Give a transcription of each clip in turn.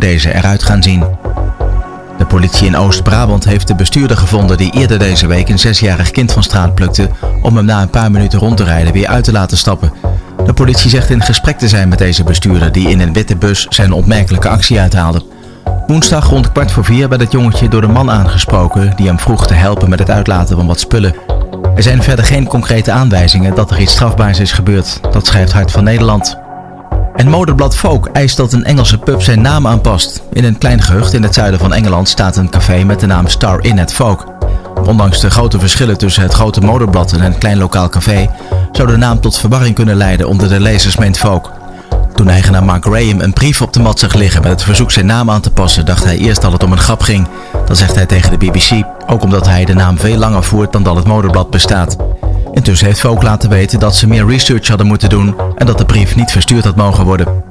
deze eruit gaan zien. De politie in Oost-Brabant heeft de bestuurder gevonden die eerder deze week een zesjarig kind van straat plukte om hem na een paar minuten rond te rijden weer uit te laten stappen. De politie zegt in gesprek te zijn met deze bestuurder die in een witte bus zijn opmerkelijke actie uithaalde. Woensdag rond kwart voor vier werd het jongetje door de man aangesproken die hem vroeg te helpen met het uitlaten van wat spullen. Er zijn verder geen concrete aanwijzingen dat er iets strafbaars is gebeurd. Dat schrijft Hart van Nederland. En modeblad Folk eist dat een Engelse pub zijn naam aanpast. In een klein gehucht in het zuiden van Engeland staat een café met de naam Star Inn at Folk. Ondanks de grote verschillen tussen het grote modeblad en een klein lokaal café, zou de naam tot verwarring kunnen leiden onder de lezers, meent Folk. Toen eigenaar Mark Graham een brief op de mat zag liggen met het verzoek zijn naam aan te passen, dacht hij eerst dat het om een grap ging. Dat zegt hij tegen de BBC, ook omdat hij de naam veel langer voert dan dat het modeblad bestaat. Intussen heeft Volk laten weten dat ze meer research hadden moeten doen en dat de brief niet verstuurd had mogen worden.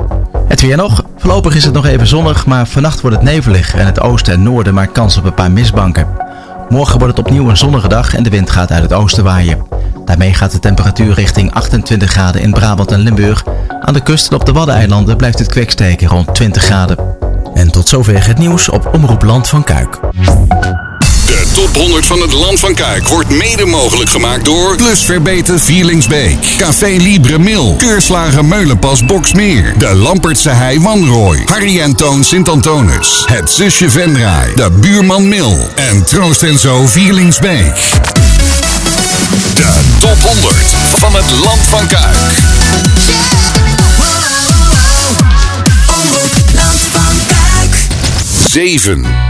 Het weer nog. Voorlopig is het nog even zonnig, maar vannacht wordt het nevelig en het oosten en noorden maakt kans op een paar mistbanken. Morgen wordt het opnieuw een zonnige dag en de wind gaat uit het oosten waaien. Daarmee gaat de temperatuur richting 28 graden in Brabant en Limburg. Aan de kust en op de Waddeneilanden blijft het kwik steken rond 20 graden. En tot zover het nieuws op Omroep Land van Kuik. De top 100 van het Land van Kuik wordt mede mogelijk gemaakt door Plus Verbeten Vierlingsbeek, Café Libre Mil, Keurslager Meulenpas Boksmeer, de Lampertse Hei Wanrooy, Harry en Toon Sint-Antonis, het Zusje Vendraai, de Buurman Mil en Troost en Zo Vierlingsbeek. De top 100 van het Land van Kuik. Omroep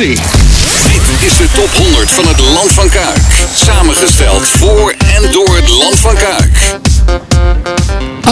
Dit is de top 100 van het Land van Kuik. Samengesteld voor en door het Land van Kuik.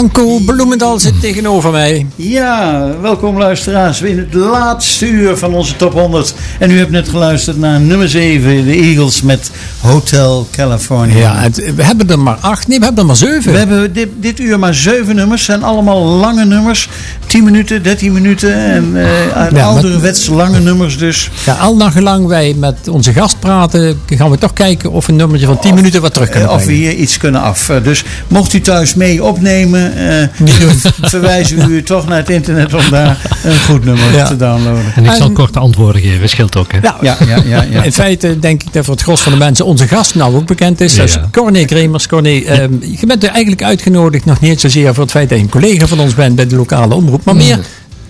Anko Bloemendal zit tegenover mij. Ja, welkom luisteraars. In het laatste uur van onze top 100. En u hebt net geluisterd naar nummer 7, de Eagles met Hotel California. Ja, het- we hebben er maar acht. Nee, we hebben er maar zeven. We hebben dit, dit uur maar zeven nummers. zijn allemaal lange nummers. 10 minuten, 13 minuten. En eh maar- ouderwets lange nummers dus. Ja, al nagelang wij met onze gast praten, gaan we toch kijken of we een nummertje van 10 minuten wat terug kunnen Eh, Of we hier iets kunnen af. Eh, Dus mocht u thuis mee opnemen, verwijzen we u toch naar het internet om daar een goed nummer Ja. te downloaden. En ik zal En- korte antwoorden geven, scheelt ook. Hè? Ja, Ja, ja, ja. ja. In feite denk ik dat voor het gros van de mensen onze gast nou ook bekend is. Dat is Ja. Corné Kremers. Corné, ehm, je bent er eigenlijk uitgenodigd nog niet zozeer voor het feit dat je een collega van ons bent bij de lokale omroep. Maar meer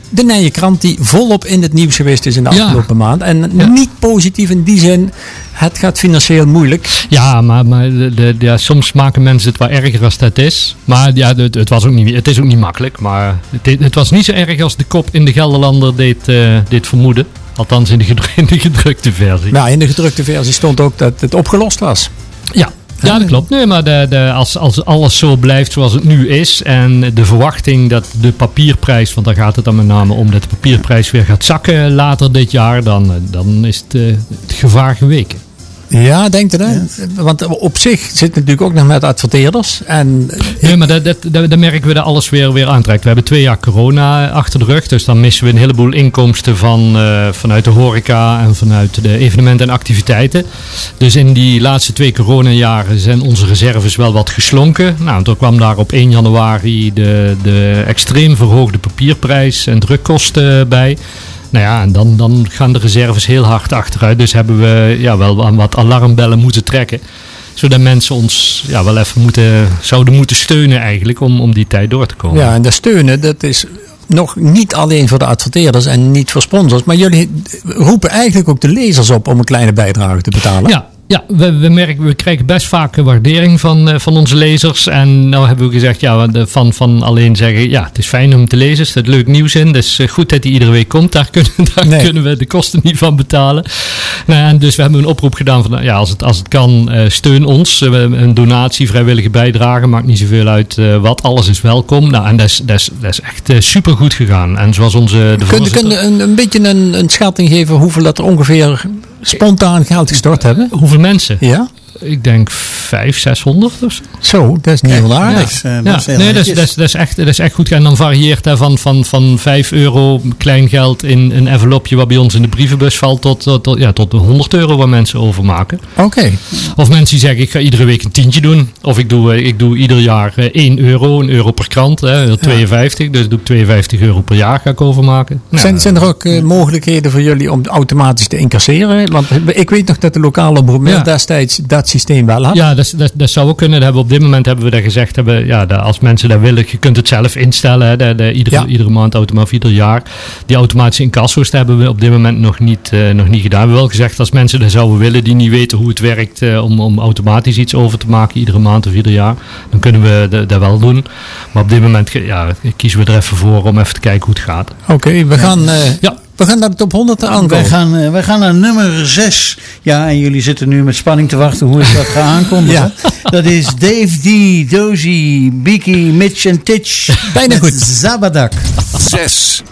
de Nije Krant die volop in het nieuws geweest is in de Ja. afgelopen maand. En niet positief in die zin, het gaat financieel moeilijk. Ja, maar, maar de, de- ja, soms maken mensen het wel erger als dat is. Maar ja, het, het, was ook niet, het is ook niet makkelijk. Maar het, het was niet zo erg als de kop in de Gelderlander deed, deed vermoeden. Althans in de, in de gedrukte versie. Nou, in de gedrukte versie stond ook dat het opgelost was. Ja, ja dat klopt. Nee, maar de, de, als, als alles zo blijft zoals het nu is en de verwachting dat de papierprijs, want daar gaat het dan met name om, dat de papierprijs weer gaat zakken later dit jaar, dan, eh, dan is het, eh, het gevaar geweken. Ja, denk je dat? Want op zich zit het natuurlijk ook nog met adverteerders. En Nee, maar dat, dat, dat, dat merken we dat alles weer, weer aantrekt. We hebben twee jaar corona achter de rug. Dus dan missen we een heleboel inkomsten van, eh, vanuit de horeca en vanuit de evenementen en activiteiten. Dus in die laatste twee coronajaren zijn onze reserves wel wat geslonken. Nou, toen kwam daar op 1 januari de, de extreem verhoogde papierprijs en drukkosten bij. Nou ja, en dan, dan gaan de reserves heel hard achteruit. Dus hebben we ja, wel aan wat alarmbellen moeten trekken zodat mensen ons ja, wel even moeten, zouden moeten steunen eigenlijk om, om die tijd door te komen. ja, en de steunen, dat is nog niet alleen voor de adverteerders en niet voor sponsors. Maar jullie roepen eigenlijk ook de lezers op om een kleine bijdrage te betalen. Ja, Ja, we, we merken, we krijgen best vaak waardering van, eh, van onze lezers. En nou hebben we gezegd, ja, van, van alleen zeggen, ja, het is fijn om te lezen, er staat leuk nieuws in. Dus eh, goed dat hij iedere week komt, daar, kunnen, daar Nee. kunnen we de kosten niet van betalen. Nou, en dus we hebben een oproep gedaan van, ja, als het, als het kan, eh, steun ons. Een donatie, vrijwillige bijdrage, maakt niet zoveel uit wat, alles is welkom. Nou, en dat is, dat is, dat is echt super supergoed gegaan. En zoals onze... De Kun je voorzitter- kun je een, een beetje een, een schatting geven hoeveel dat er ongeveer spontaan geld gestort hebben? Hoeveel mensen? Ja? Ik denk 500, 600 of zo. Zo, dat is niet heel aardig. Dat is, eh, Ja, nee, dat is, dat, is, dat, is echt, dat is echt goed. En dan varieert dat van, van, van 5 euro klein geld in een envelopje wat bij ons in de brievenbus valt tot, tot, tot, ja, tot de 100 euro waar mensen overmaken. Oké. Of mensen die zeggen ik ga iedere week een tientje doen. Of ik doe, eh, ik doe ieder jaar eh, 1 euro, een euro per krant. Hè, 52, dus doe ik 52 euro per jaar ga ik overmaken. Nou, Zijn, zijn er ook eh, mogelijkheden voor jullie om automatisch te incasseren? Want ik weet nog dat de lokale omroep Ja. destijds dat systeem wel had. Ja, dat, dat, dat zou ook kunnen. Dat hebben we op dit moment hebben we dat gezegd. Hebben, ja, als mensen dat willen, je kunt het zelf instellen. Hè, dat, dat iedere, Ja. iedere maand automatisch, of ieder jaar. Die automatische incasso's, hebben we op dit moment nog niet, eh, nog niet gedaan. We hebben wel gezegd, als mensen dat zouden willen, die niet weten hoe het werkt, eh, om, om automatisch iets over te maken, iedere maand of ieder jaar, dan kunnen we dat- dat wel doen. Maar op dit moment ja, kiezen we er even voor om even te kijken hoe het gaat. Oké, we, gaan, eh, Ja. We gaan naar de top 100 Wij aankomen. gaan, eh, wij gaan naar nummer 6. Ja, en jullie zitten nu met spanning te wachten hoe ik dat ga aankondigen. Dat is Dave D, Dozy, Biki, Mitch en Titch. Bijna goed. Zabadak. 6.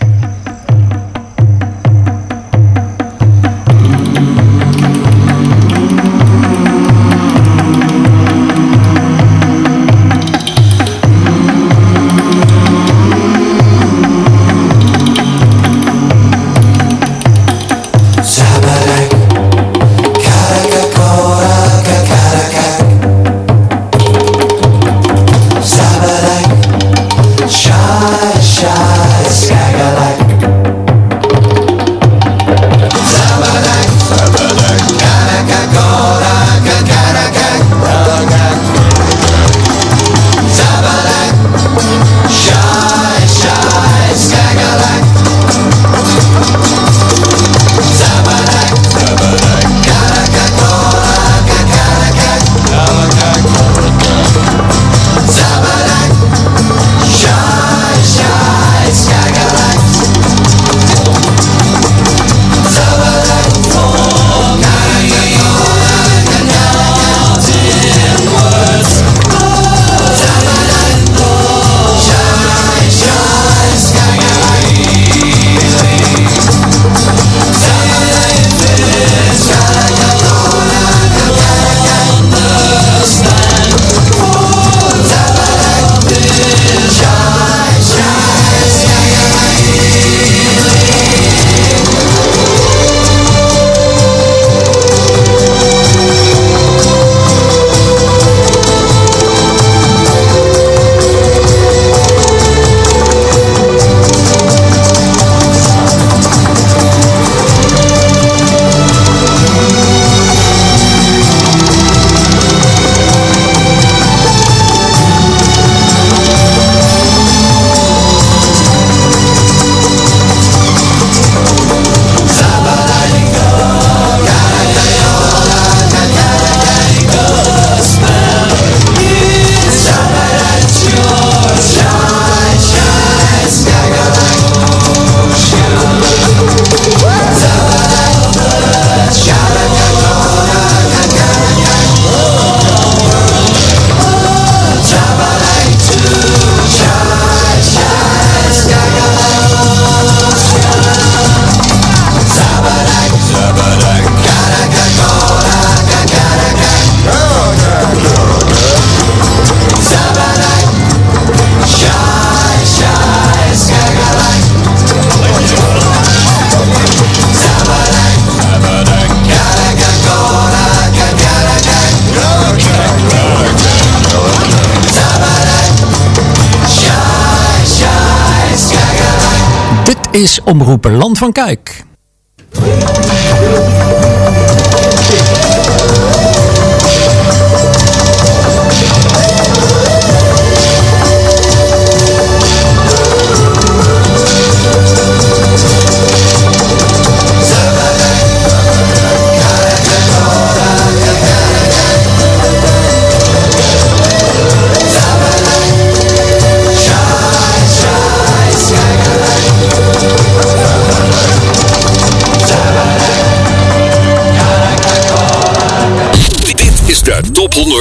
Is Omroepen Land van Kuik.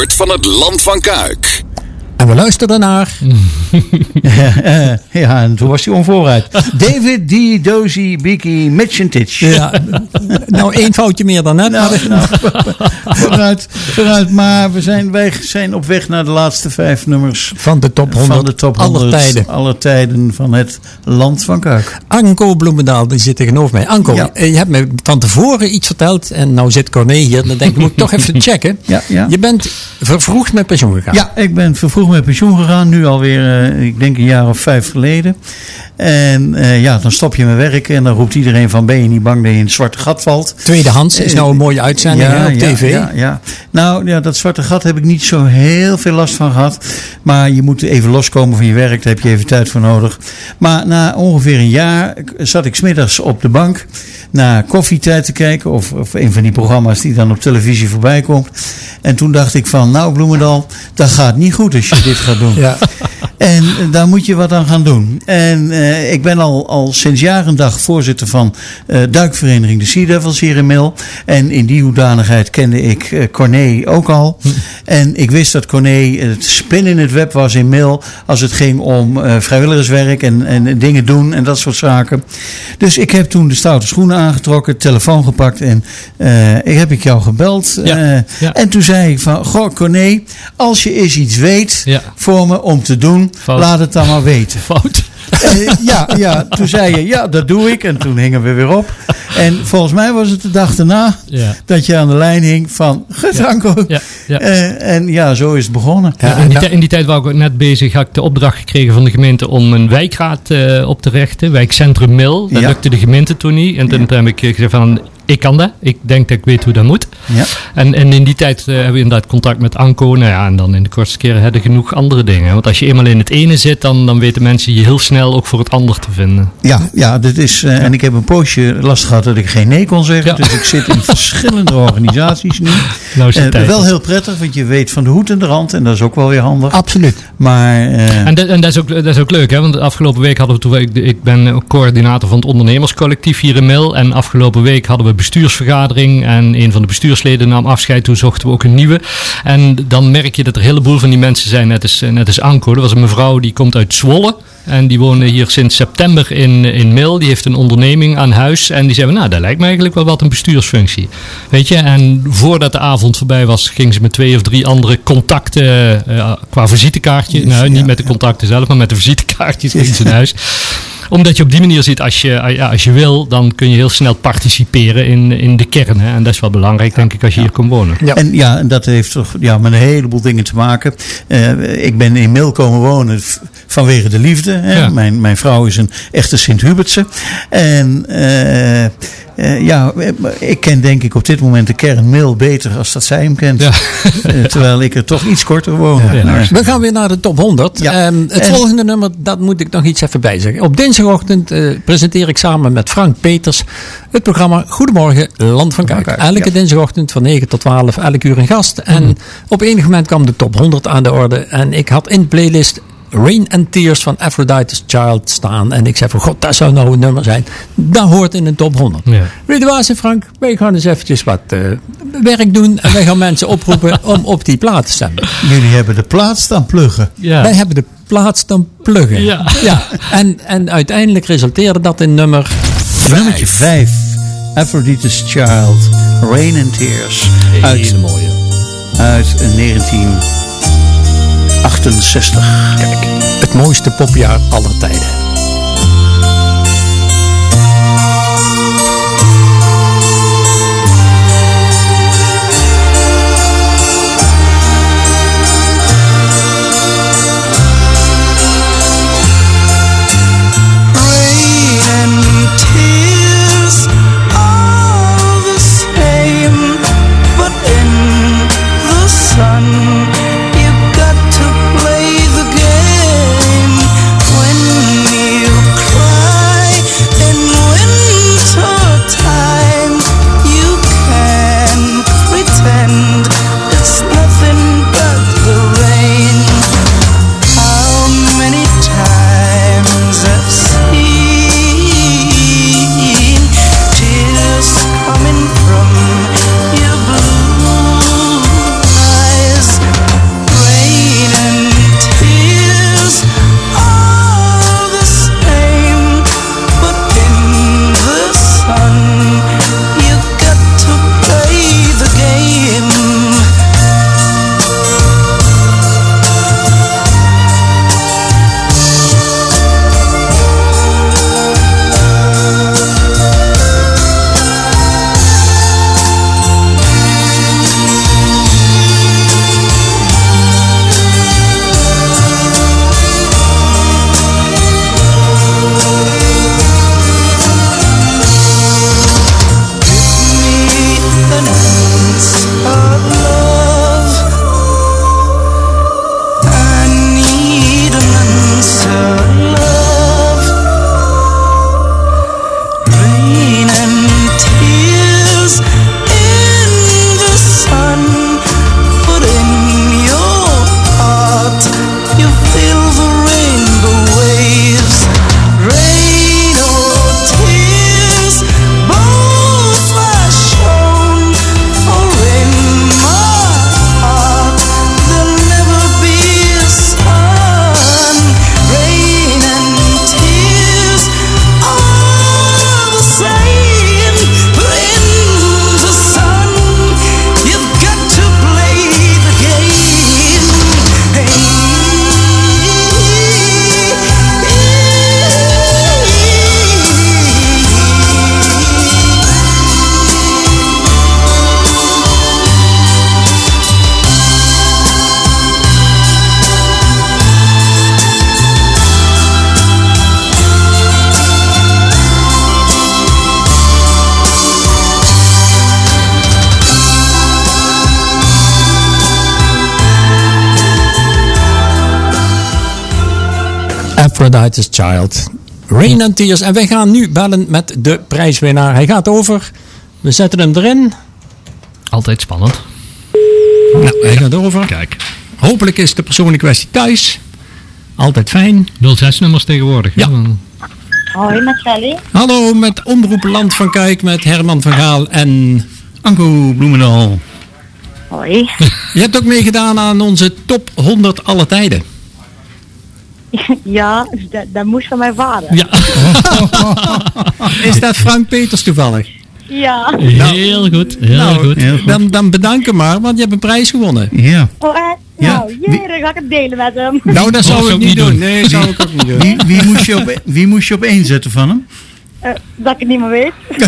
Top 100 van het Land van Kuik. En we luisteren naar... Eh, ja, en toen was hij onvooruit. David D. Dozy Biki Mitchentich. Ja, nou, één foutje meer dan net. Nou, maar- nou, vooruit, vooruit. Maar we zijn, wij zijn op weg naar de laatste vijf nummers Van de top 100, van de top 100 aller tijden. aller tijden van het land van Kuik. Anko Bloemendaal, die zit tegenover mij. Anko, Ja. eh, je hebt me van tevoren iets verteld. En nou zit Corné hier. Dan denk ik, moet ik toch even checken. Ja, ja. Je bent vervroegd met pensioen gegaan. Ja, ik ben vervroegd met pensioen gegaan. Nu alweer, eh, ik denk een jaar of vijf geleden. En eh, ja, dan stop je met werken en dan roept iedereen van ben je niet bang dat je in het zwarte gat valt. Tweedehands is nou een mooie uitzending hè, op tv. Ja, ja. Nou, ja, dat zwarte gat heb ik niet zo heel veel last van gehad. Maar je moet even loskomen van je werk. Daar heb je even tijd voor nodig. Maar na ongeveer een jaar zat ik smiddags op de bank naar koffietijd te kijken. Of, of een van die programma's die dan op televisie voorbij komt. En toen dacht ik van, nou Bloemendaal, dat gaat niet goed als je dit gaat doen. Ja. En eh, daar moet je wat aan gaan doen. En eh, ik ben al, al sinds jaar en dag voorzitter van eh duikvereniging de Sea Devils hier in Mil. En in die hoedanigheid kende ik eh, Corné ook al. En ik wist dat Corné het spin in het web was in Mil als het ging om eh, vrijwilligerswerk en, en dingen doen en dat soort zaken. Dus ik heb toen de stoute schoenen aangetrokken, telefoon gepakt en eh, ik heb ik jou gebeld. Ja, ja. En toen zei ik van, goh Corné, als je eens iets weet Ja. voor me om te doen, Fout. laat het dan maar weten. Fout. Eh, ja, ja, toen zei je, ja, dat doe ik. En toen hingen we weer op. En volgens mij was het de dag daarna Ja. dat je aan de lijn hing van, Franco. Ja, ja. Eh, en ja, zo is het begonnen. Ja, in, die in die tijd was ik ook net bezig, had ik de opdracht gekregen van de gemeente om een wijkraad eh, op te richten. Wijkcentrum Mil. Dat Ja. lukte de gemeente toen niet. En toen heb ik gezegd van, ik kan dat. Ik denk dat ik weet hoe dat moet. Ja. En, en in die tijd eh, hebben we inderdaad contact met Anko. Nou ja, en dan in de kortste keren hebben we genoeg andere dingen. Want als je eenmaal in het ene zit, dan, dan weten mensen je heel snel ook voor het ander te vinden. Ja, ja, dit is, eh, en ik heb een poosje last gehad dat ik geen nee kon zeggen. Ja. Dus ik zit in verschillende organisaties nu. Nou is het Eh, wel heel prettig, want je weet van de hoed en de rand. En dat is ook wel weer handig. Absoluut. Maar eh, En, dat, en dat, is ook, dat is ook leuk, hè? want de afgelopen week hadden we toen, ik, ik ben ook coördinator van het ondernemerscollectief hier in Mil. En afgelopen week hadden we bestuursvergadering en een van de bestuursleden nam afscheid. Toen zochten we ook een nieuwe. En dan merk je dat er een heleboel van die mensen zijn, net als, net als Anko. Er was een mevrouw die komt uit Zwolle. En die woonde hier sinds september in, in Mil. Die heeft een onderneming aan huis. En die zei, nou, dat lijkt me eigenlijk wel wat een bestuursfunctie. Weet je, en voordat de avond voorbij was, ging ze met twee of drie andere contacten eh, qua visitekaartje. Nou, niet met de contacten zelf, maar met de visitekaartjes ging ze naar huis omdat je op die manier ziet, als je, ja, als je wil, dan kun je heel snel participeren in, in de kern. Hè? En dat is wel belangrijk, denk ik, als je hier komt wonen. Ja. En ja, en dat heeft toch ja, met een heleboel dingen te maken. Eh, ik ben in Mil komen wonen vanwege de liefde. Hè. Ja. Mijn, mijn vrouw is een echte Sint-Hubertse. En eh, eh, ja, ik ken denk ik op dit moment de kern Mil beter als dat zij hem kent. Ja. Eh, terwijl ik er toch iets korter woon. Ja. Maar- We gaan weer naar de top 100. Ja. Ehm, het En- volgende nummer, dat moet ik nog iets even bijzeggen. Op dinsdagochtend eh, presenteer ik samen met Frank Peters het programma Goedemorgen Land van Kuik. Kuik, Elke ja. dinsdagochtend van 9 tot 12, elk uur een gast. En op enig moment kwam de top 100 aan de orde. En ik had in de playlist Rain and Tears van Aphrodite's Child staan. En ik zei van god, dat zou nou een nummer zijn. Dat hoort in de top 100. Ja. Weet je waar ze Frank? Wij gaan eens eventjes wat eh, werk doen. En wij gaan mensen oproepen om op die plaat te stemmen. Jullie hebben de plaats staan pluggen. Ja. Wij hebben de plaats dan pluggen. Ja. ja. En, en uiteindelijk resulteerde dat in nummer. Nummertje 5. Aphrodite's Child. Rain and Tears. Uit, mooie. uit 1968. Kijk, het mooiste popjaar aller tijden. Aphrodite's Child. Rain and Tears. En wij gaan nu bellen met de prijswinnaar. Hij gaat over. We zetten hem erin. Altijd spannend. Nou, hij gaat over. Kijk. Hopelijk is de persoon in kwestie thuis. Altijd fijn. 06 nummers tegenwoordig. hè? Ja. Hoi, met Sally. Hallo, met Omroep Land van Kijk met Herman van Gaal en... Anko Bloemendaal. Hoi. Je hebt ook meegedaan aan onze top 100 alle tijden. Ja, dat, dat moest van mijn vader. Ja. Is dat Frank Peters toevallig? Ja. Heel goed. Heel nou, goed. Heel goed. Dan, dan bedank hem maar, want je hebt een prijs gewonnen. Ja. Oh, eh, Ja. nou, jee, dan ga ik het delen met hem. Nou, dat zou ik ik niet doen. doen. Nee, zou ik ook niet doen. Wie, wie, moest je op, wie moest je op één zetten van hem? Eh, dat ik het niet meer weet.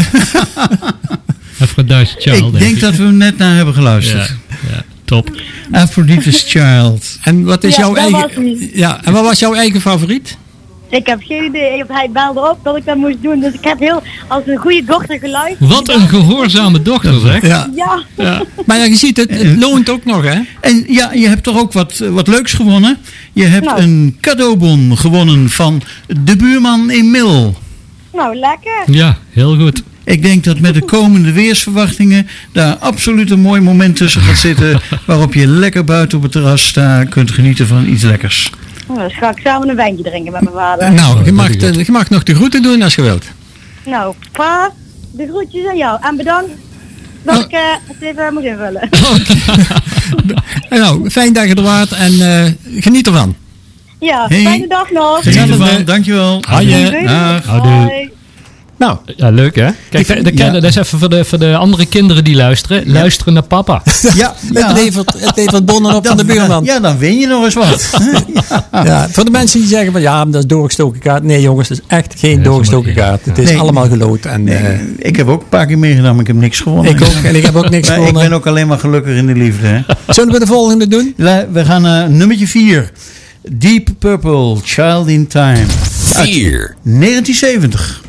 Aphrodite's Child. ik denk dat we hem net naar hebben Ja, geluisterd. ja, top. Aphrodite's Child. En wat is Ja, jouw eigen... Ja, en wat was jouw eigen favoriet? Ik heb geen idee. Hij belde op dat ik dat moest doen. Dus ik heb heel als een goede dochter geluisterd. Wat een gehoorzame dochter zeg. Ja. Ja. Ja. Maar ja, je ziet, het, het loont ook nog, hè? En ja, je hebt toch ook wat, eh, wat leuks gewonnen. Je hebt Nou. een cadeaubon gewonnen van de buurman in Mil. Nou, lekker. Ja, heel goed. Ik denk dat met de komende weersverwachtingen daar absoluut een mooi moment tussen gaat zitten. waarop je lekker buiten op het terras staan kunt genieten van iets lekkers. Nou, dan ga ik samen een wijntje drinken met mijn vader. Nou, je mag, de- je mag nog de groeten doen als je wilt. Nou, pa, de groetjes aan jou. En bedankt dat ik eh, het even moet invullen. Nou, fijn dat je er waart en eh, geniet ervan. Ja, Hey. fijne dag nog. Geniet ervan, dankjewel. Dag. Houdoe. Hoi. Nou, Ja, leuk hè? Kijk, vind- de, de, ja. dat is even voor de, voor de andere kinderen die luisteren. Luisteren naar papa. Ja, het, levert, het levert bonnen op van de buurman. Ja, dan win je nog eens wat. Ja, voor de mensen die zeggen van ja, maar dat is doorgestoken kaart. Nee jongens, dat is echt geen doorgestoken kaart. Het is Nee. allemaal geloot. En, Nee, eh, ik heb ook een paar keer meegedaan, maar ik heb niks gewonnen. ik ook. En ik heb ook niks Maar ik gewonnen. ben ook alleen maar gelukkig in de liefde. Hè. Zullen we de volgende doen? We gaan naar nummertje 4. Deep Purple, Child in Time. Uit 4. 1970.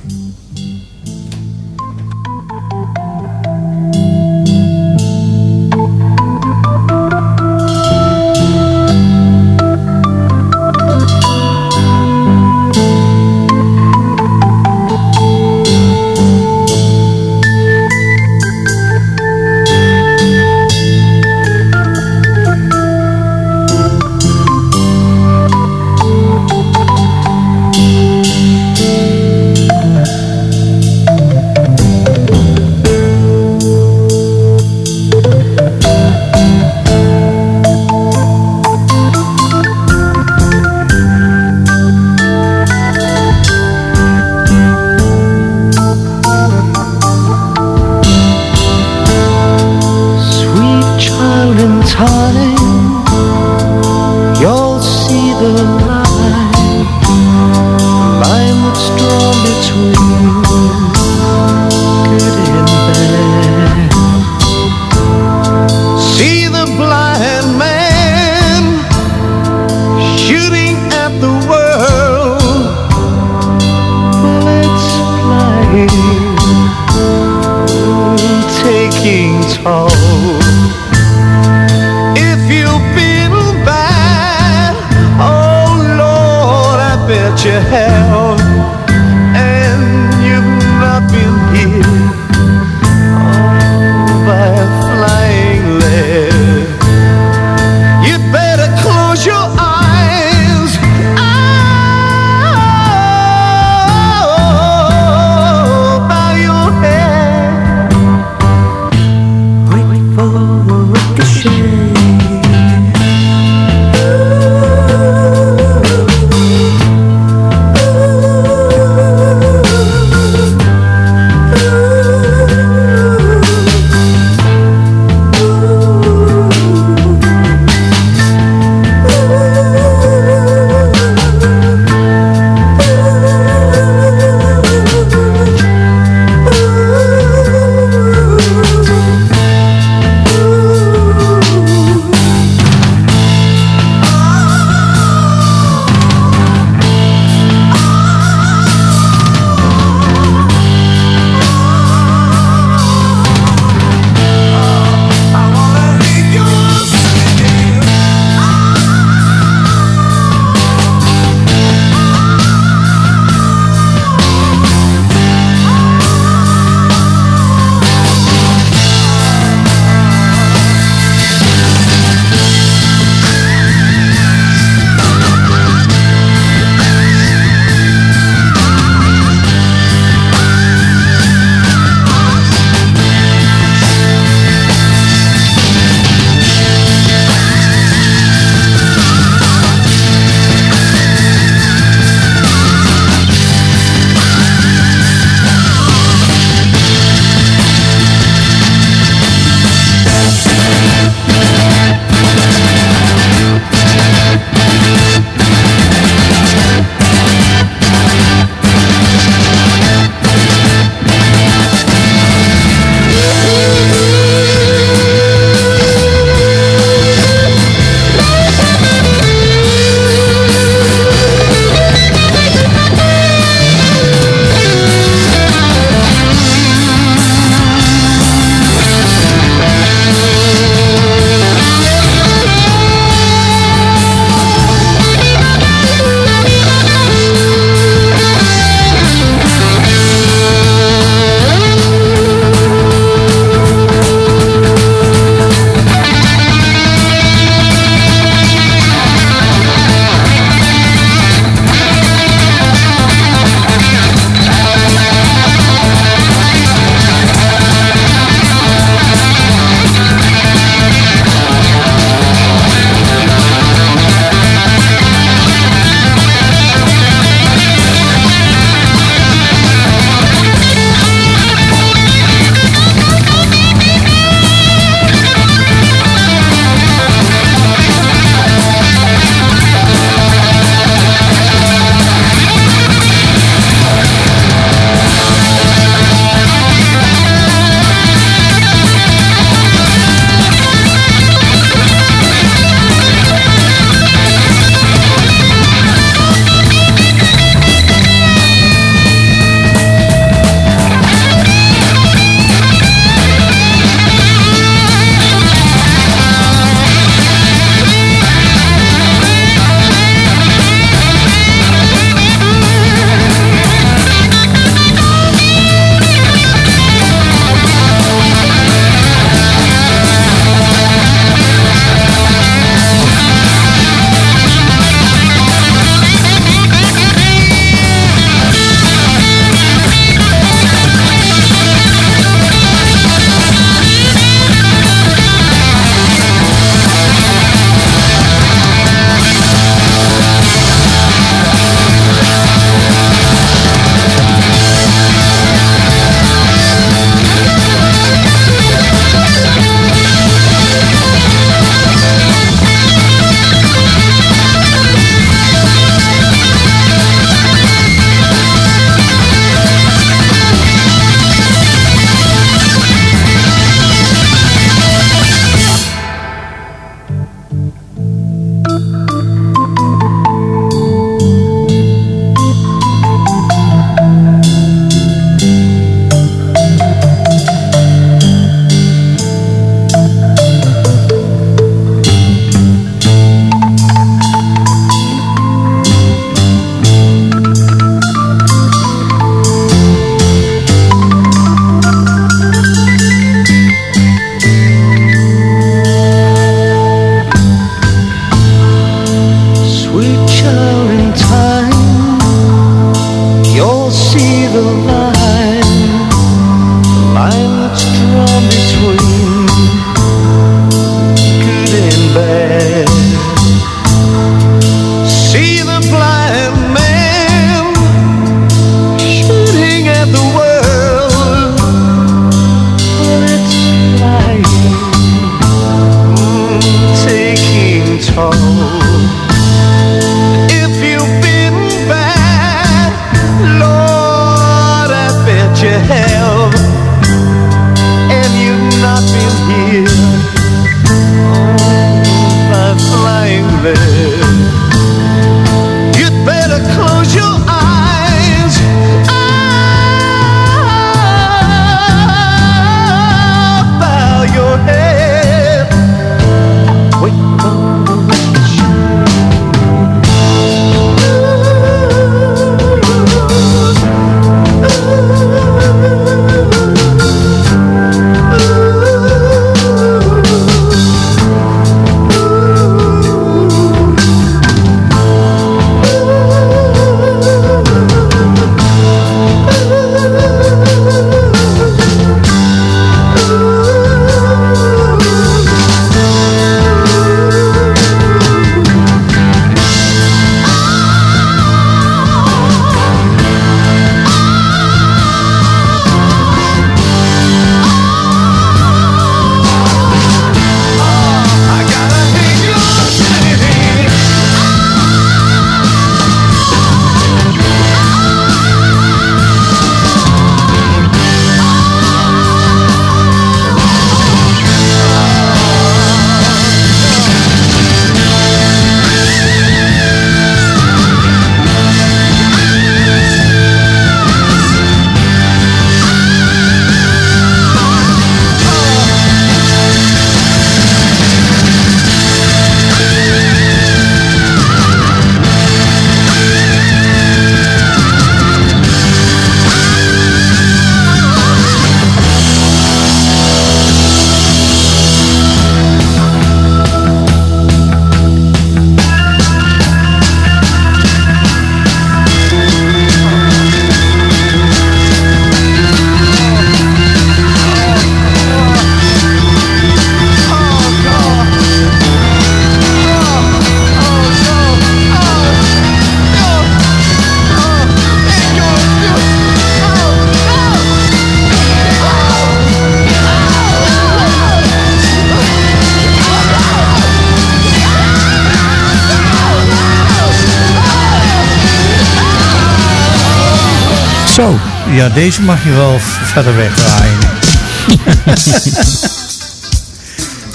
Ja, deze mag je wel verder wegdraaien.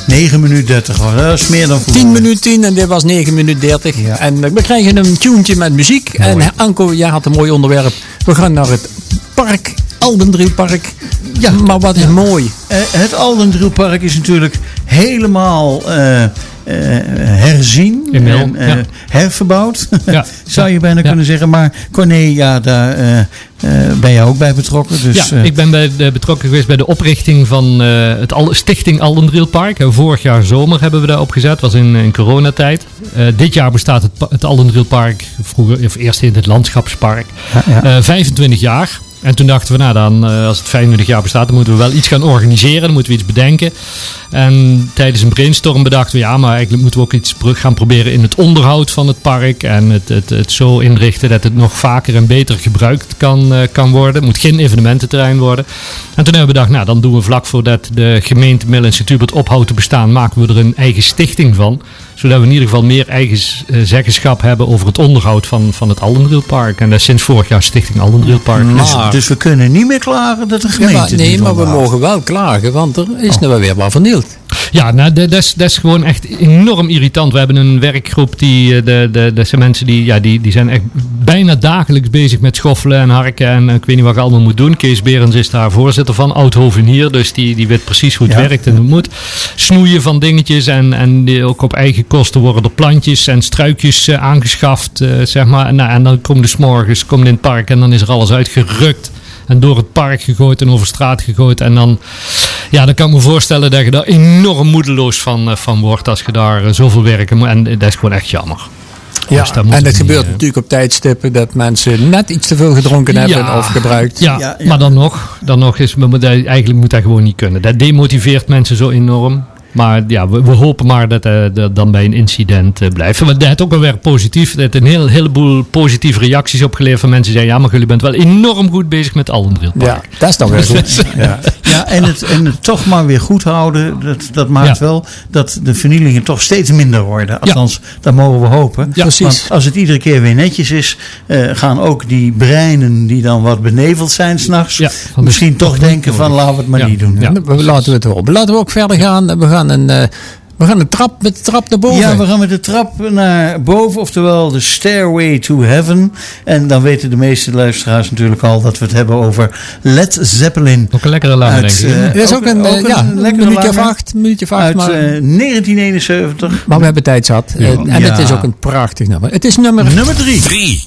9 minuten 30 hoor, dat is meer dan voor. 10 minuten 10 en dit was 9 minuten 30. Ja. En eh, we krijgen een tuentje met muziek. En Anko, jij had een mooi onderwerp. We gaan naar het park, Aldendrielpark. Ja, maar wat is mooi. Eh, het Aldendrielpark is natuurlijk helemaal eh, eh, herzien en eh, ja. herverbouwd, Ja. zou je bijna Ja. kunnen zeggen. Maar Corné, ja, daar eh, eh, ben jij ook bij betrokken. Dus, ja, eh, ik ben bij de, betrokken geweest bij de oprichting van eh, het Al- Stichting vorig jaar zomer hebben we dat opgezet, was in, in coronatijd. Eh, dit jaar bestaat het, het Aldendrielpark, vroeger, of eerst in het Landschapspark, ja, ja. eh, 25 jaar. En toen dachten we, nou dan, eh, als het 25 jaar bestaat, dan moeten we wel iets gaan organiseren. Dan moeten we iets bedenken. En tijdens een brainstorm bedachten we, ja, maar eigenlijk moeten we ook iets gaan proberen in het onderhoud van het park. En het, het, het zo inrichten dat het nog vaker en beter gebruikt kan, eh, kan worden. Het moet geen evenemententerrein worden. En toen hebben we bedacht, nou dan doen we vlak voordat de gemeente Middel en ophoudt te bestaan, maken we er een eigen stichting van. Zodat we in ieder geval meer eigen eh, zeggenschap hebben over het onderhoud van, van het Aldendrielpark. En dat is sinds vorig jaar Stichting Aldendrielpark. dus, maar- dus we kunnen niet meer klagen dat de Ja, gemeente maar- nee, maar we mogen wel klagen, want er is nu wel weer wat vernield. Ja, nou, dat, is, dat is gewoon echt enorm irritant. We hebben een werkgroep, die, eh, de, de, dat zijn mensen die, ja, die, die zijn echt bijna dagelijks bezig met schoffelen en harken. En eh, ik weet niet wat je allemaal moet doen. Kees Berends is daar voorzitter van, oud-hovenier. Dus die, die weet precies hoe het Ja. werkt en hoe het moet. Snoeien van dingetjes en, en die ook op eigen kosten worden er plantjes en struikjes eh, aangeschaft. zeg maar. Nou, en dan komen de s'morgens, komen in het park en dan is er alles uitgerukt. En door het park gegooid en over straat gegooid. En dan, ja, dan kan ik me voorstellen dat je daar enorm moedeloos van, eh, van wordt als je daar eh, zoveel werken moet. En dat is gewoon echt jammer. Ja, Dus en het niet, gebeurt eh, natuurlijk op tijdstippen dat mensen net iets te veel gedronken hebben of gebruikt. Ja, Ja, ja. maar dan nog, dan nog is, dat- eigenlijk moet dat gewoon niet kunnen. Dat demotiveert mensen zo enorm. Maar ja, we, we hopen maar dat eh, dat dan bij een incident eh, blijft. Want dat heeft ook wel weer positief. Het heeft een heel, heleboel positieve reacties opgeleverd van mensen die zeggen... ja, maar jullie bent wel enorm goed bezig met Allendrielpark. Ja, dat is dan weer goed. Ja, ja en, het, en het toch maar weer goed houden, dat, dat maakt Ja. wel dat de vernielingen toch steeds minder worden. Althans, dat mogen we hopen. Ja, precies. Want als het iedere keer weer netjes is, eh, gaan ook die breinen die dan wat beneveld zijn s'nachts, Ja, misschien toch denken van laten we het maar Ja. niet doen. Ja. We- Laten we het horen. Laten we ook verder gaan. We gaan een, eh, we gaan een trap met de trap naar boven. Ja, we gaan met de trap naar boven, oftewel de Stairway to Heaven. En dan weten de meeste luisteraars natuurlijk al dat we het hebben over Led Zeppelin. Ook een lekkere lange, Uit, denk ik. eh, Dat is ook, een, eh, ja, een lekkere minuutje of acht. minuutje of acht Uit maar, eh, 1971. maar we hebben tijd zat. Eh, en Ja. het is ook een prachtig nummer. Het is nummer... Nummer 3. 3.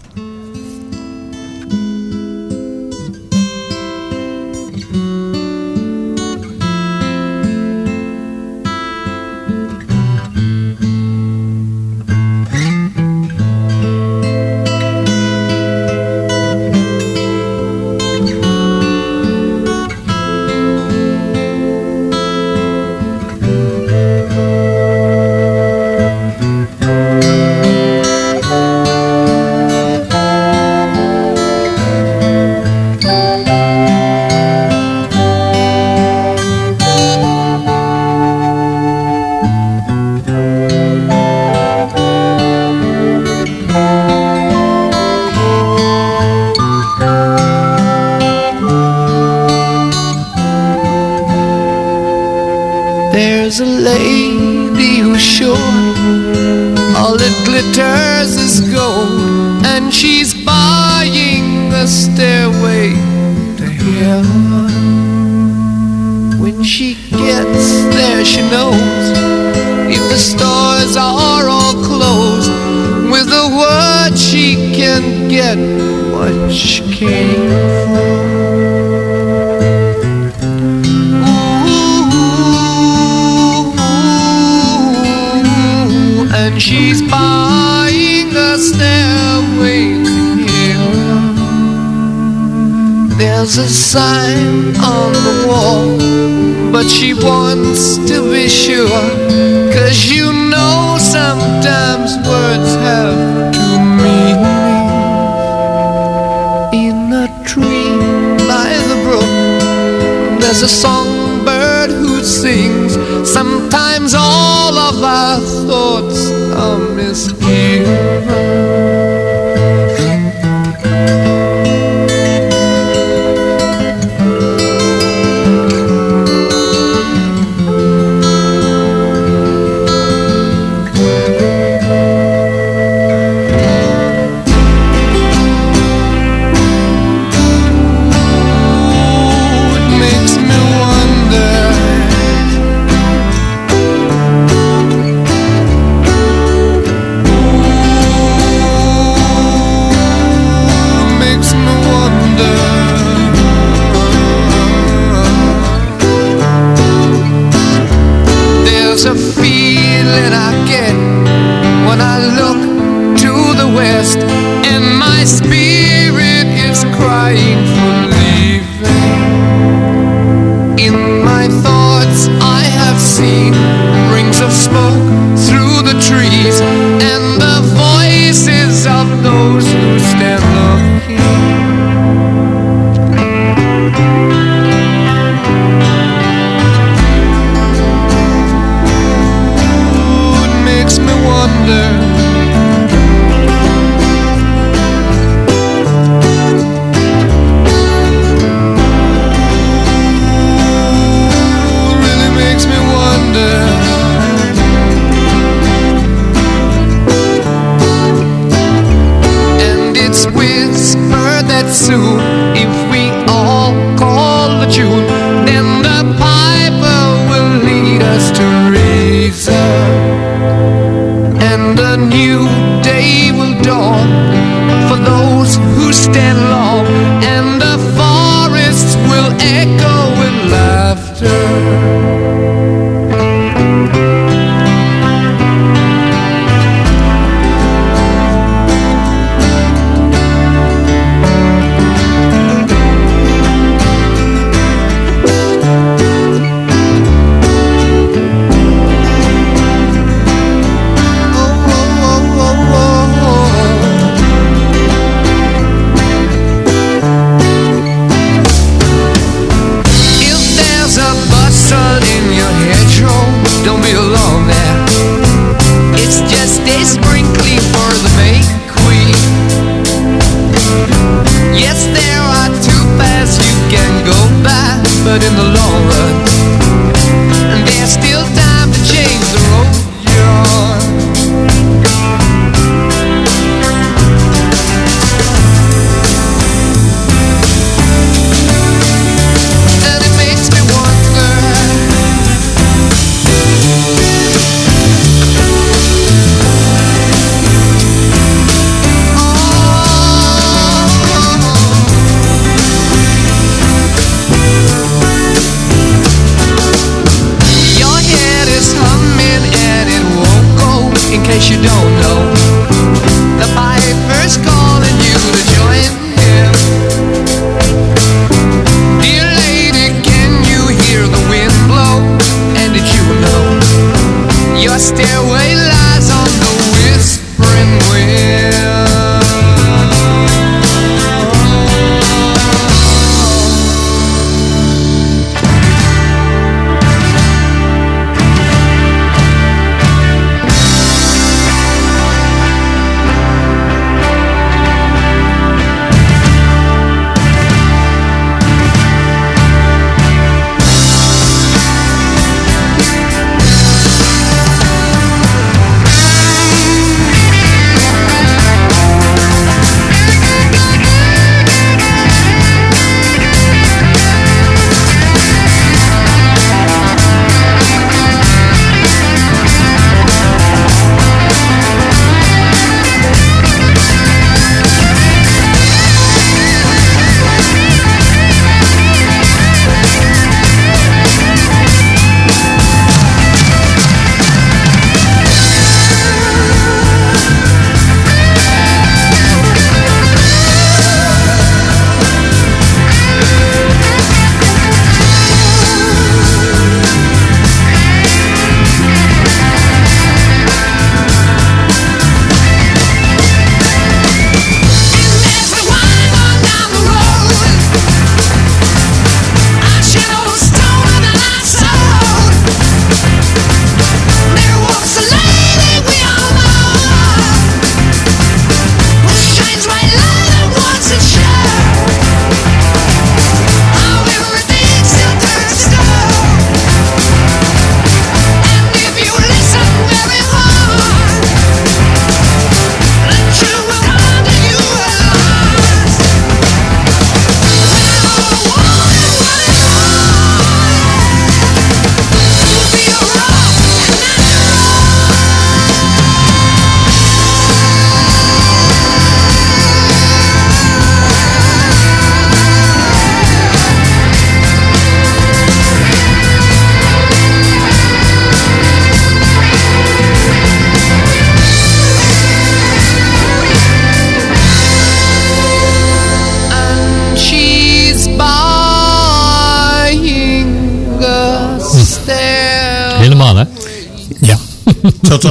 A tree by the brook, there's a songbird who sings. Sometimes all of our thoughts are misgiven. stand alone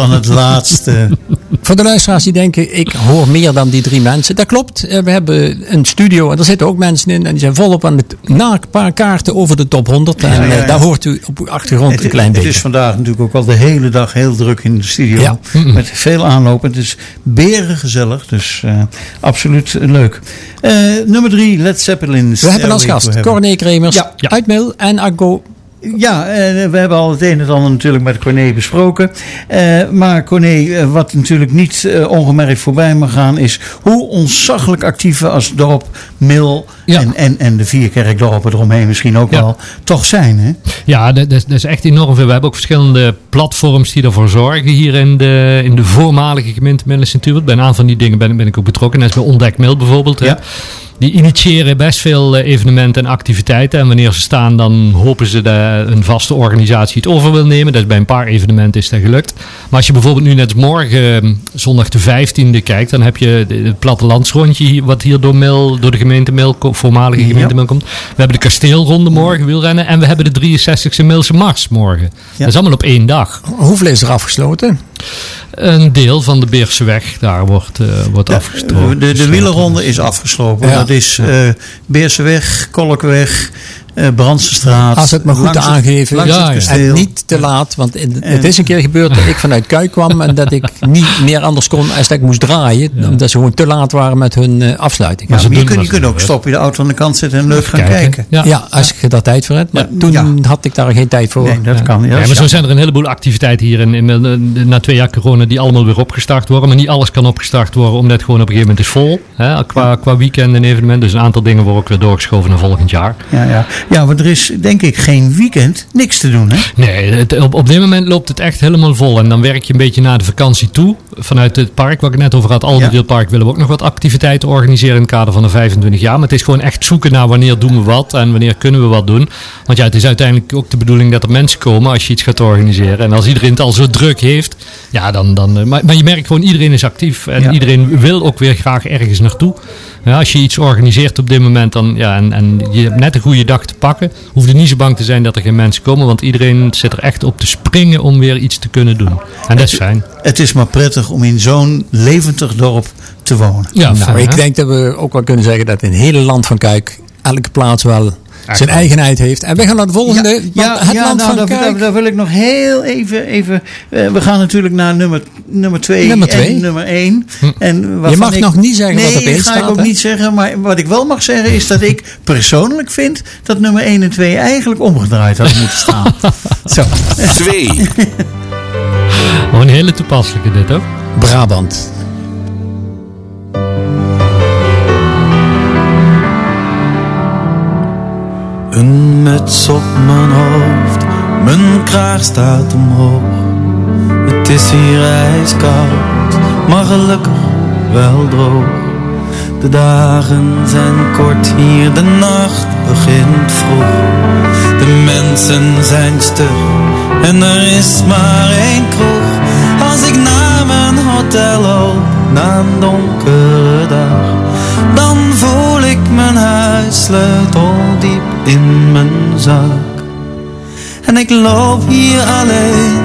Aan het laatste. Voor de luisteraars die denken, ik hoor meer dan die drie mensen. Dat klopt. Eh, We hebben een studio en er zitten ook mensen in. En die zijn volop aan het na een paar kaarten over de top 100. En Ja, ja, eh, ja. daar hoort u op uw achtergrond Het, een klein het beetje. is vandaag natuurlijk ook al de hele dag heel druk in de studio. Met veel aanloop. Het is berengezellig. Dus eh, absoluut leuk. Nummer drie, Led Zeppelin. We hebben als gast. Corné Kremers uit en Aggo. Ja, eh, we hebben al het een en ander natuurlijk met Corné besproken. Eh, maar Corné, eh, wat natuurlijk niet ongemerkt voorbij mag gaan, is hoe ontzaglijk actief we als dorp, Mil Ja. en, en, en de vier kerkdorpen eromheen misschien ook Ja. wel, toch zijn. Hè? Ja, dat, is- dat is echt enorm veel. We hebben ook verschillende platforms die ervoor zorgen hier in de, in de voormalige gemeente Middelland Sint-Hubert. Bij een aantal van die dingen ben, ben ik ook betrokken. Net bij Ontdek Mil bijvoorbeeld. hè. Die initiëren best veel eh, evenementen en activiteiten. En wanneer ze staan, dan hopen ze dat een vaste organisatie het over wil nemen. Dat is bij een paar evenementen is dat gelukt. Maar als je bijvoorbeeld nu net morgen, eh, zondag de 15e, kijkt, dan heb je het plattelandsrondje wat hier door, Mil, door de gemeente Mil, voormalige gemeente Ja. Mil komt. We hebben de kasteelronde morgen, wielrennen. En we hebben de 63e Milse Mars morgen. Dat is allemaal op één dag. Hoeveel is er afgesloten? Een deel van de Beerse daar wordt, eh wordt Ja, afgestroken. de, de wielerronde is afgeslopen. Ja. Dat is eh Beerseweg, Kolkweg, eh Brandsestraat. Als het maar goed aangeven. langs Ja, het ja. kasteel. En niet te laat, want in- En- het is een keer gebeurd dat ik vanuit Kuik kwam en dat ik niet meer anders kon als dat ik moest draaien. Omdat ze gewoon te laat waren met hun eh, afsluiting. Ja, ze maar je kunt, je ook stoppen, je de auto aan de kant zetten en leuk gaan kijken. Ja. Ja, als je daar tijd voor hebt. Maar Ja, toen ja. had ik daar geen tijd voor. Nee, dat kan. Ja, Ja, maar is zo zijn er een heleboel activiteiten hier in, in, in- na twee jaar corona die allemaal weer opgestart worden. Maar niet alles kan opgestart worden omdat het gewoon op een gegeven moment is vol. Hè, qua, qua weekend en evenement. Dus een aantal dingen worden ook weer doorgeschoven naar volgend jaar. Ja, ja. Ja, want er is denk ik geen weekend niks te doen. Hè? Nee, op, op dit moment loopt het echt helemaal vol. En dan werk je een beetje naar de vakantie toe. Vanuit het park, wat ik net over had, Almere Park, willen we ook nog wat activiteiten organiseren in het kader van de 25 jaar. Maar het is gewoon echt zoeken naar wanneer doen we wat en wanneer kunnen we wat doen. Want ja, het is uiteindelijk ook de bedoeling dat er mensen komen als je iets gaat organiseren. En als iedereen het al zo druk heeft, ja, dan. dan eh, maar, maar je merkt gewoon, iedereen is actief. En Ja. iedereen wil ook weer graag ergens naartoe. Ja, als je iets organiseert op dit moment dan, ja, en, en je hebt net een goede dag te pakken, hoef je niet zo bang te zijn dat er geen mensen komen. Want iedereen zit er echt op te springen om weer iets te kunnen doen. En dat is fijn. Het is maar prettig om in zo'n levendig dorp te wonen. Ja, nou, fijn, ik hè? denk dat we ook wel kunnen zeggen dat in het hele land van Kuik elke plaats wel zijn eigenheid heeft. En we gaan naar de volgende. want het land nou, van daar, daar, Kuik. daar wil ik nog heel even. even eh, we gaan natuurlijk naar nummer, nummer twee Nummer twee. en nummer één. Hm. En waarvan mag ik- nog niet zeggen nee, wat op één ga ik staat, ook niet zeggen. Maar wat ik wel mag zeggen is dat ik persoonlijk vind dat nummer 1 en 2 eigenlijk omgedraaid hadden moeten staan. Zo. 2. Oh, een hele toepasselijke dit ook. Brabant. Een muts op mijn hoofd, mijn kraag staat omhoog. Het is hier ijskoud, maar gelukkig wel droog. De dagen zijn kort hier, de nacht begint vroeg. De mensen zijn stug en er is maar één kroeg. Loop, na een donkere dag, dan voel ik mijn huissleutel diep in mijn zak. En ik loop hier alleen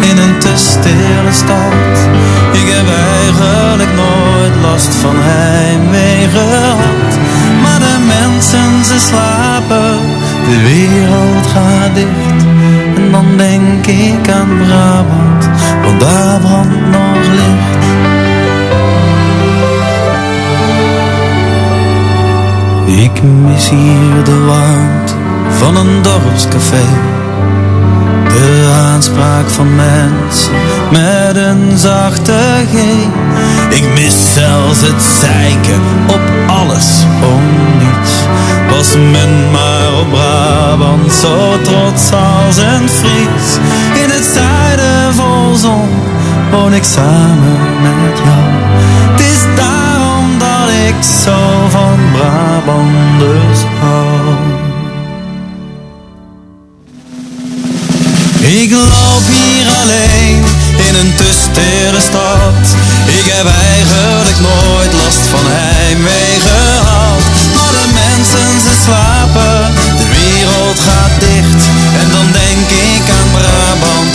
in een te stille stad. Ik heb eigenlijk nooit last van heimwee gehad. Maar de mensen ze slapen, de wereld gaat dicht. En dan denk ik aan Brabant, Ik mis hier de warmte van een dorpscafé. De aanspraak van mensen met een zachte G. Ik mis zelfs het zeiken op alles om niets. Was men maar op Brabant zo trots als een Fries. In het zuiden vol zon woon ik samen met jou. Het is dat ik zo van Brabanders hou. Ik loop hier alleen in een te stad. Ik heb eigenlijk nooit last van heimwee gehad. Maar de mensen ze slapen, de wereld gaat dicht. En dan denk ik aan Brabant,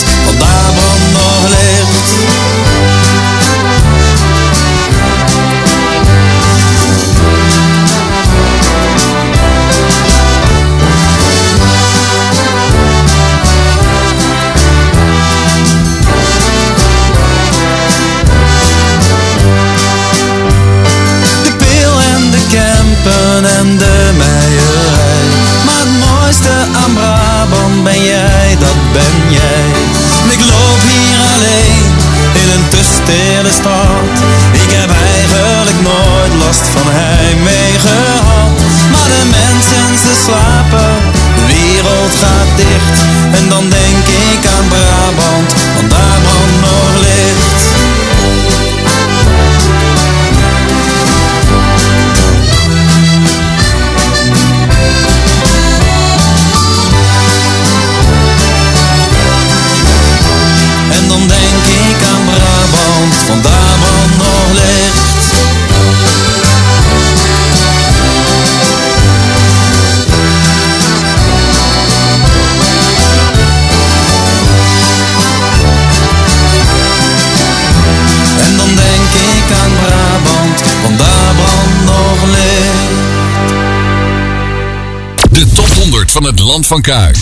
van het Land van Kuik.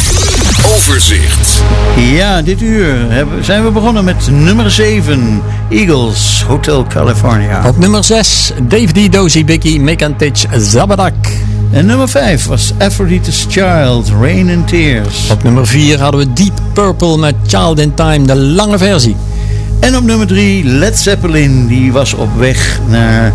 Overzicht. Ja, dit uur hebben, zijn we begonnen met nummer 7. Eagles, Hotel California. Op nummer 6, Dave D. Dozy Biggie, Mekantic Zabadak. En nummer 5 was Aphrodite's Child, Rain and Tears. Op nummer 4 hadden we Deep Purple met Child in Time, de lange versie. En op nummer 3 Led Zeppelin, die was op weg naar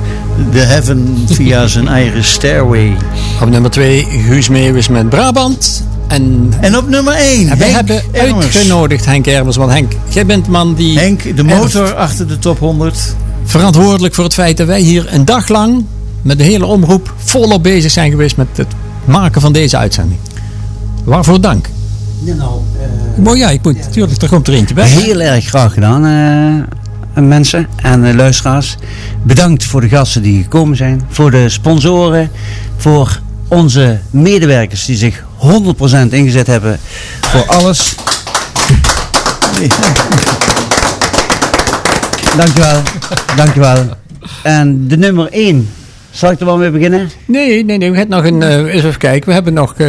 de heaven via zijn eigen stairway. Op nummer 2 Guus Meeuwis met Brabant. En, En op nummer 1 en we Henk hebben Ermers. uitgenodigd Henk Ermers. Want Henk, jij bent de man die Henk, de motor achter de top 100. verantwoordelijk voor het feit dat wij hier een dag lang met de hele omroep volop bezig zijn geweest met het maken van deze uitzending. Waarvoor dank. Mooi, ja, ik moet natuurlijk, er komt er eentje bij. Heel erg graag gedaan, eh, mensen en eh, luisteraars. Bedankt voor de gasten die gekomen zijn, voor de sponsoren, voor onze medewerkers die zich 100% ingezet hebben voor alles. Dankjewel, dankjewel. En de nummer 1, zal ik er wel mee beginnen? Nee, nee, nee. We hebben nog een. eh, eens even kijken. We hebben nog eh,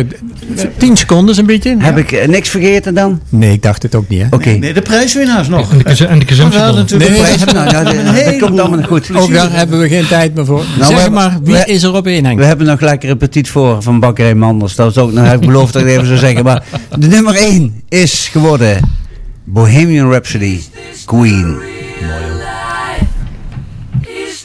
10 seconden, zo'n beetje. Heb ik eh, niks vergeten dan? Nee, ik dacht het ook niet. Hè? Oké. Nee, de prijswinnaars nog. En de, en de We consumptiebon. hadden natuurlijk Nee, de prijs- Nou, ja, dat- Een dat komt allemaal goed. Ook daar hebben we geen tijd meer voor. Nou, zeg maar, wie we- is er op één, Henk? We hebben nog lekker een petit voor van Bakkerij Manders. Dat is ook, nou heb ik beloofd dat ik het even zou zeggen. Maar de nummer 1 is geworden Bohemian Rhapsody, Queen. Is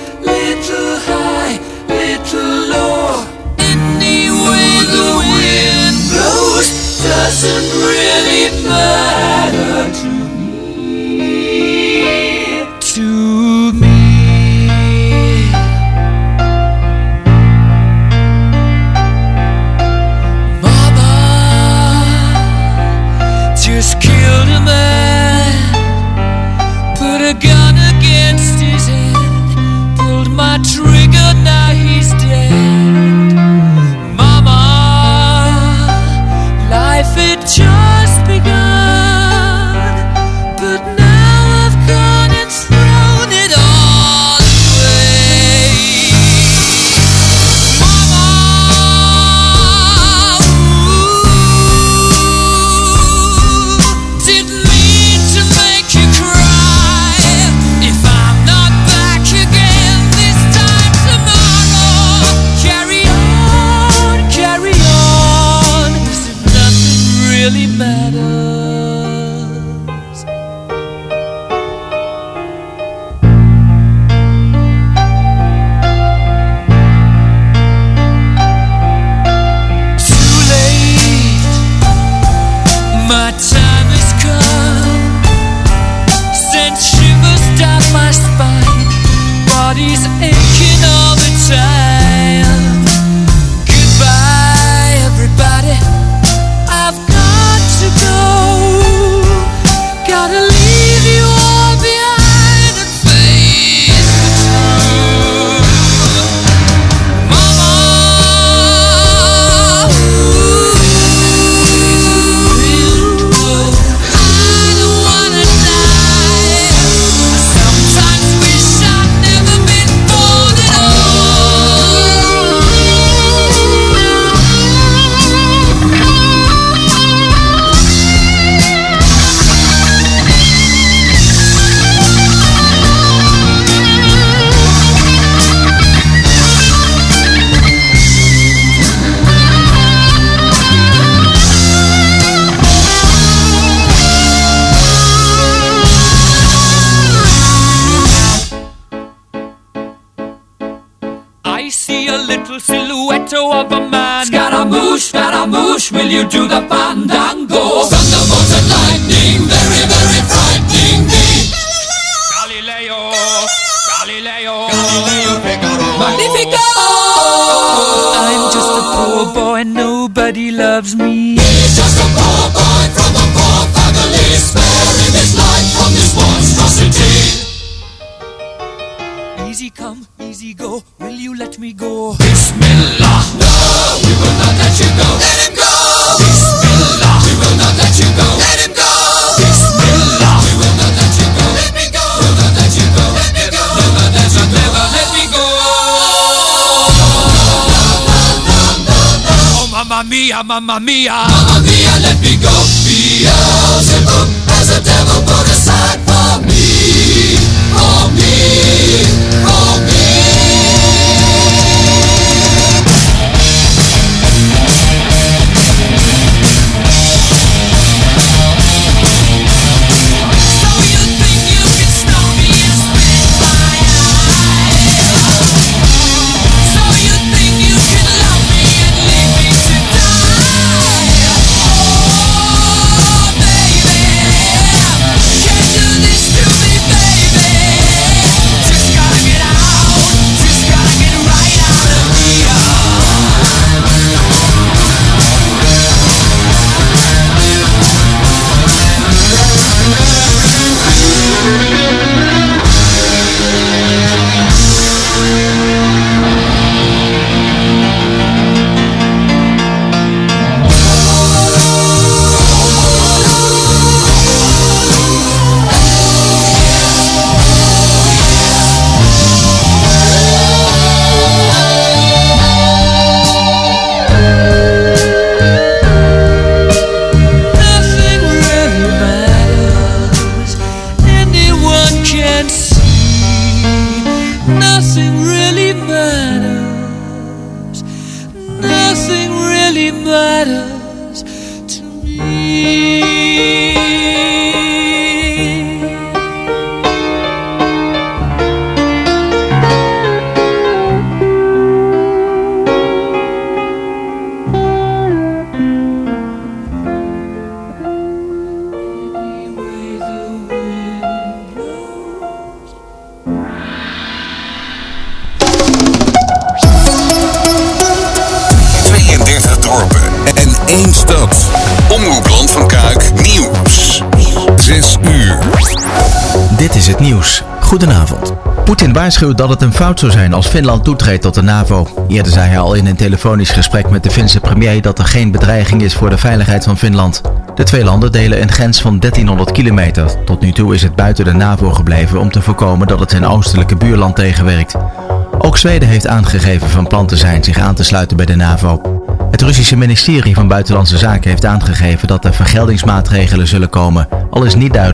Little high, little low. The wind blows doesn't really matter to me. Will you do the fandango? Mia, mamma mia. Mamma mia, let me go. Beelzebub has a devil waarschuwt dat het een fout zou zijn als Finland toetreedt tot de NAVO. Eerder zei hij al in een telefonisch gesprek met de Finse premier dat er geen bedreiging is voor de veiligheid van Finland. De twee landen delen een grens van 1300 kilometer. Tot nu toe is het buiten de NAVO gebleven om te voorkomen dat het zijn oostelijke buurland tegenwerkt. Ook Zweden heeft aangegeven van plan te zijn zich aan te sluiten bij de NAVO. Het Russische ministerie van Buitenlandse Zaken heeft aangegeven dat er vergeldingsmaatregelen zullen komen, al is niet duidelijk